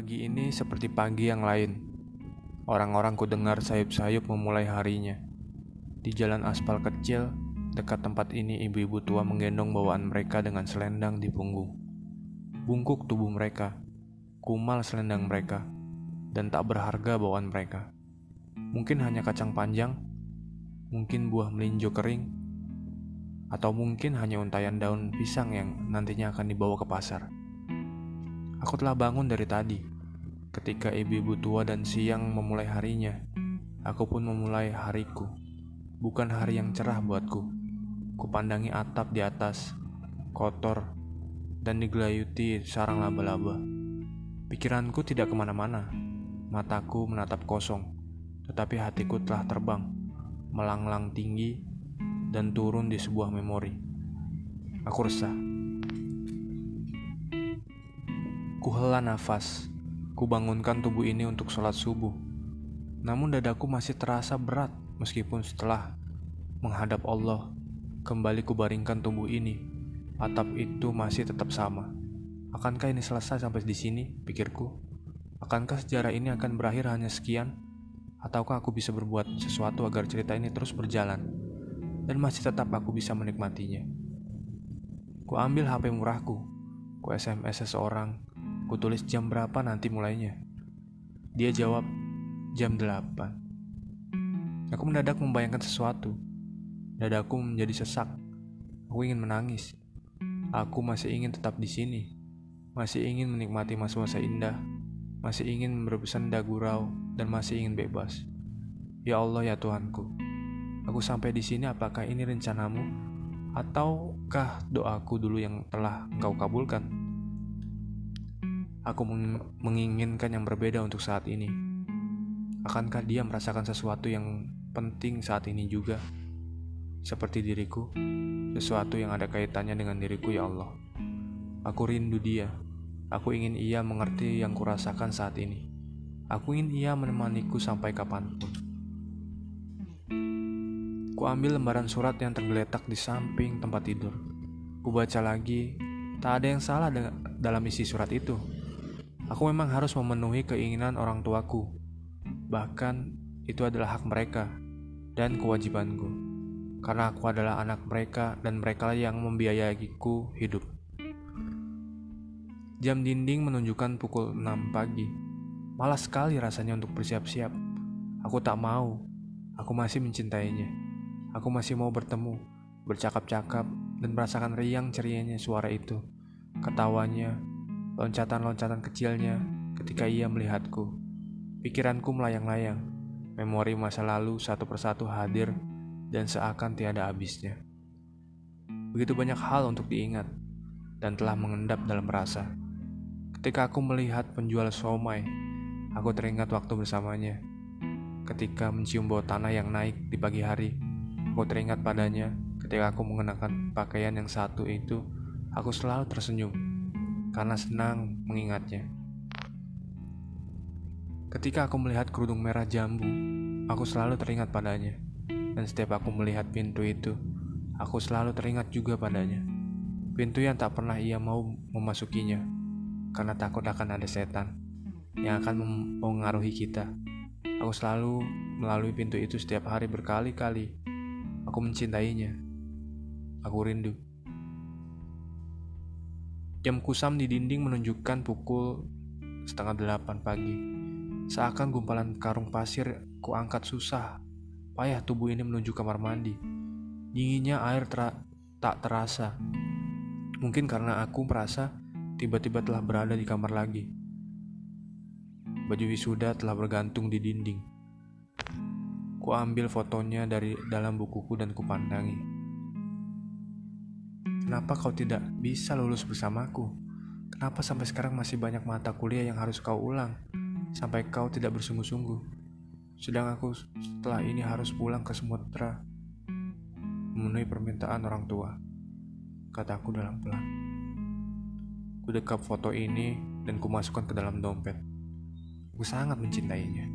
Pagi ini seperti pagi yang lain. Orang-orang ku dengar sayup-sayup memulai harinya. Di jalan aspal kecil, dekat tempat ini ibu-ibu tua menggendong bawaan mereka dengan selendang di punggung. Bungkuk tubuh mereka, kumal selendang mereka, dan tak berharga bawaan mereka. Mungkin hanya kacang panjang, mungkin buah melinjo kering, atau mungkin hanya untayan daun pisang yang nantinya akan dibawa ke pasar. Aku telah bangun dari tadi. Ketika ibu-ibu tua dan siang memulai harinya, aku pun memulai hariku. Bukan hari yang cerah buatku. Kupandangi atap di atas, kotor, dan digelayuti sarang laba-laba. Pikiranku tidak ke mana-mana. Mataku menatap kosong, tetapi hatiku telah terbang, melanglang tinggi, dan turun di sebuah memori. Aku resah Kuhela nafas, kubangunkan tubuh ini untuk sholat subuh. Namun dadaku masih terasa berat meskipun setelah menghadap Allah, kembali kubaringkan tubuh ini. Atap itu masih tetap sama. Akankah ini selesai sampai di sini, pikirku? Akankah sejarah ini akan berakhir hanya sekian? Ataukah aku bisa berbuat sesuatu agar cerita ini terus berjalan? Dan masih tetap aku bisa menikmatinya. Ku ambil HP murahku, ku SMS seseorang, Ku tulis jam berapa nanti mulainya. Dia jawab, jam 8. Aku mendadak membayangkan sesuatu. Dadaku menjadi sesak. Aku ingin menangis. Aku masih ingin tetap di sini. Masih ingin menikmati masa-masa indah. Masih ingin berbesanda gurau dan masih ingin bebas. Ya Allah ya Tuhanku. Aku sampai di sini apakah ini rencanamu ataukah doaku dulu yang telah engkau kabulkan? Aku menginginkan yang berbeda untuk saat ini. Akankah dia merasakan sesuatu yang penting saat ini juga? Seperti diriku, sesuatu yang ada kaitannya dengan diriku ya Allah. Aku rindu dia. Aku ingin ia mengerti yang kurasakan saat ini. Aku ingin ia menemaniku sampai kapan pun. Ku ambil lembaran surat yang tergeletak di samping tempat tidur. Ku baca lagi, tak ada yang salah dalam isi surat itu. Aku memang harus memenuhi keinginan orang tuaku. Bahkan itu adalah hak mereka dan kewajibanku. Karena aku adalah anak mereka dan mereka yang membiayaiku hidup. Jam dinding menunjukkan pukul 6 pagi. Malas sekali rasanya untuk bersiap-siap. Aku tak mau. Aku masih mencintainya. Aku masih mau bertemu, bercakap-cakap, dan merasakan riang cerianya suara itu. Ketawanya, loncatan-loncatan kecilnya ketika ia melihatku. Pikiranku melayang-layang, memori masa lalu satu persatu hadir dan seakan tiada habisnya. Begitu banyak hal untuk diingat dan telah mengendap dalam rasa. Ketika aku melihat penjual somai, aku teringat waktu bersamanya. Ketika mencium bau tanah yang naik di pagi hari, aku teringat padanya ketika aku mengenakan pakaian yang satu itu, aku selalu tersenyum karena senang mengingatnya. Ketika aku melihat kerudung merah jambu, aku selalu teringat padanya. Dan setiap aku melihat pintu itu, aku selalu teringat juga padanya. Pintu yang tak pernah ia mau memasukinya, karena takut akan ada setan yang akan mempengaruhi kita. Aku selalu melalui pintu itu setiap hari berkali-kali. Aku mencintainya. Aku rindu. Jam kusam di dinding menunjukkan pukul setengah delapan pagi. Seakan gumpalan karung pasir kuangkat susah. Payah tubuh ini menuju kamar mandi. Dinginnya air ter tak terasa. Mungkin karena aku merasa tiba-tiba telah berada di kamar lagi. Baju wisuda telah bergantung di dinding. Ku ambil fotonya dari dalam bukuku dan kupandangi. Kenapa kau tidak bisa lulus bersamaku? Kenapa sampai sekarang masih banyak mata kuliah yang harus kau ulang? Sampai kau tidak bersungguh-sungguh. Sedang aku setelah ini harus pulang ke Sumatera memenuhi permintaan orang tua. Kataku dalam pelan. Ku dekap foto ini dan kumasukkan ke dalam dompet. Aku sangat mencintainya.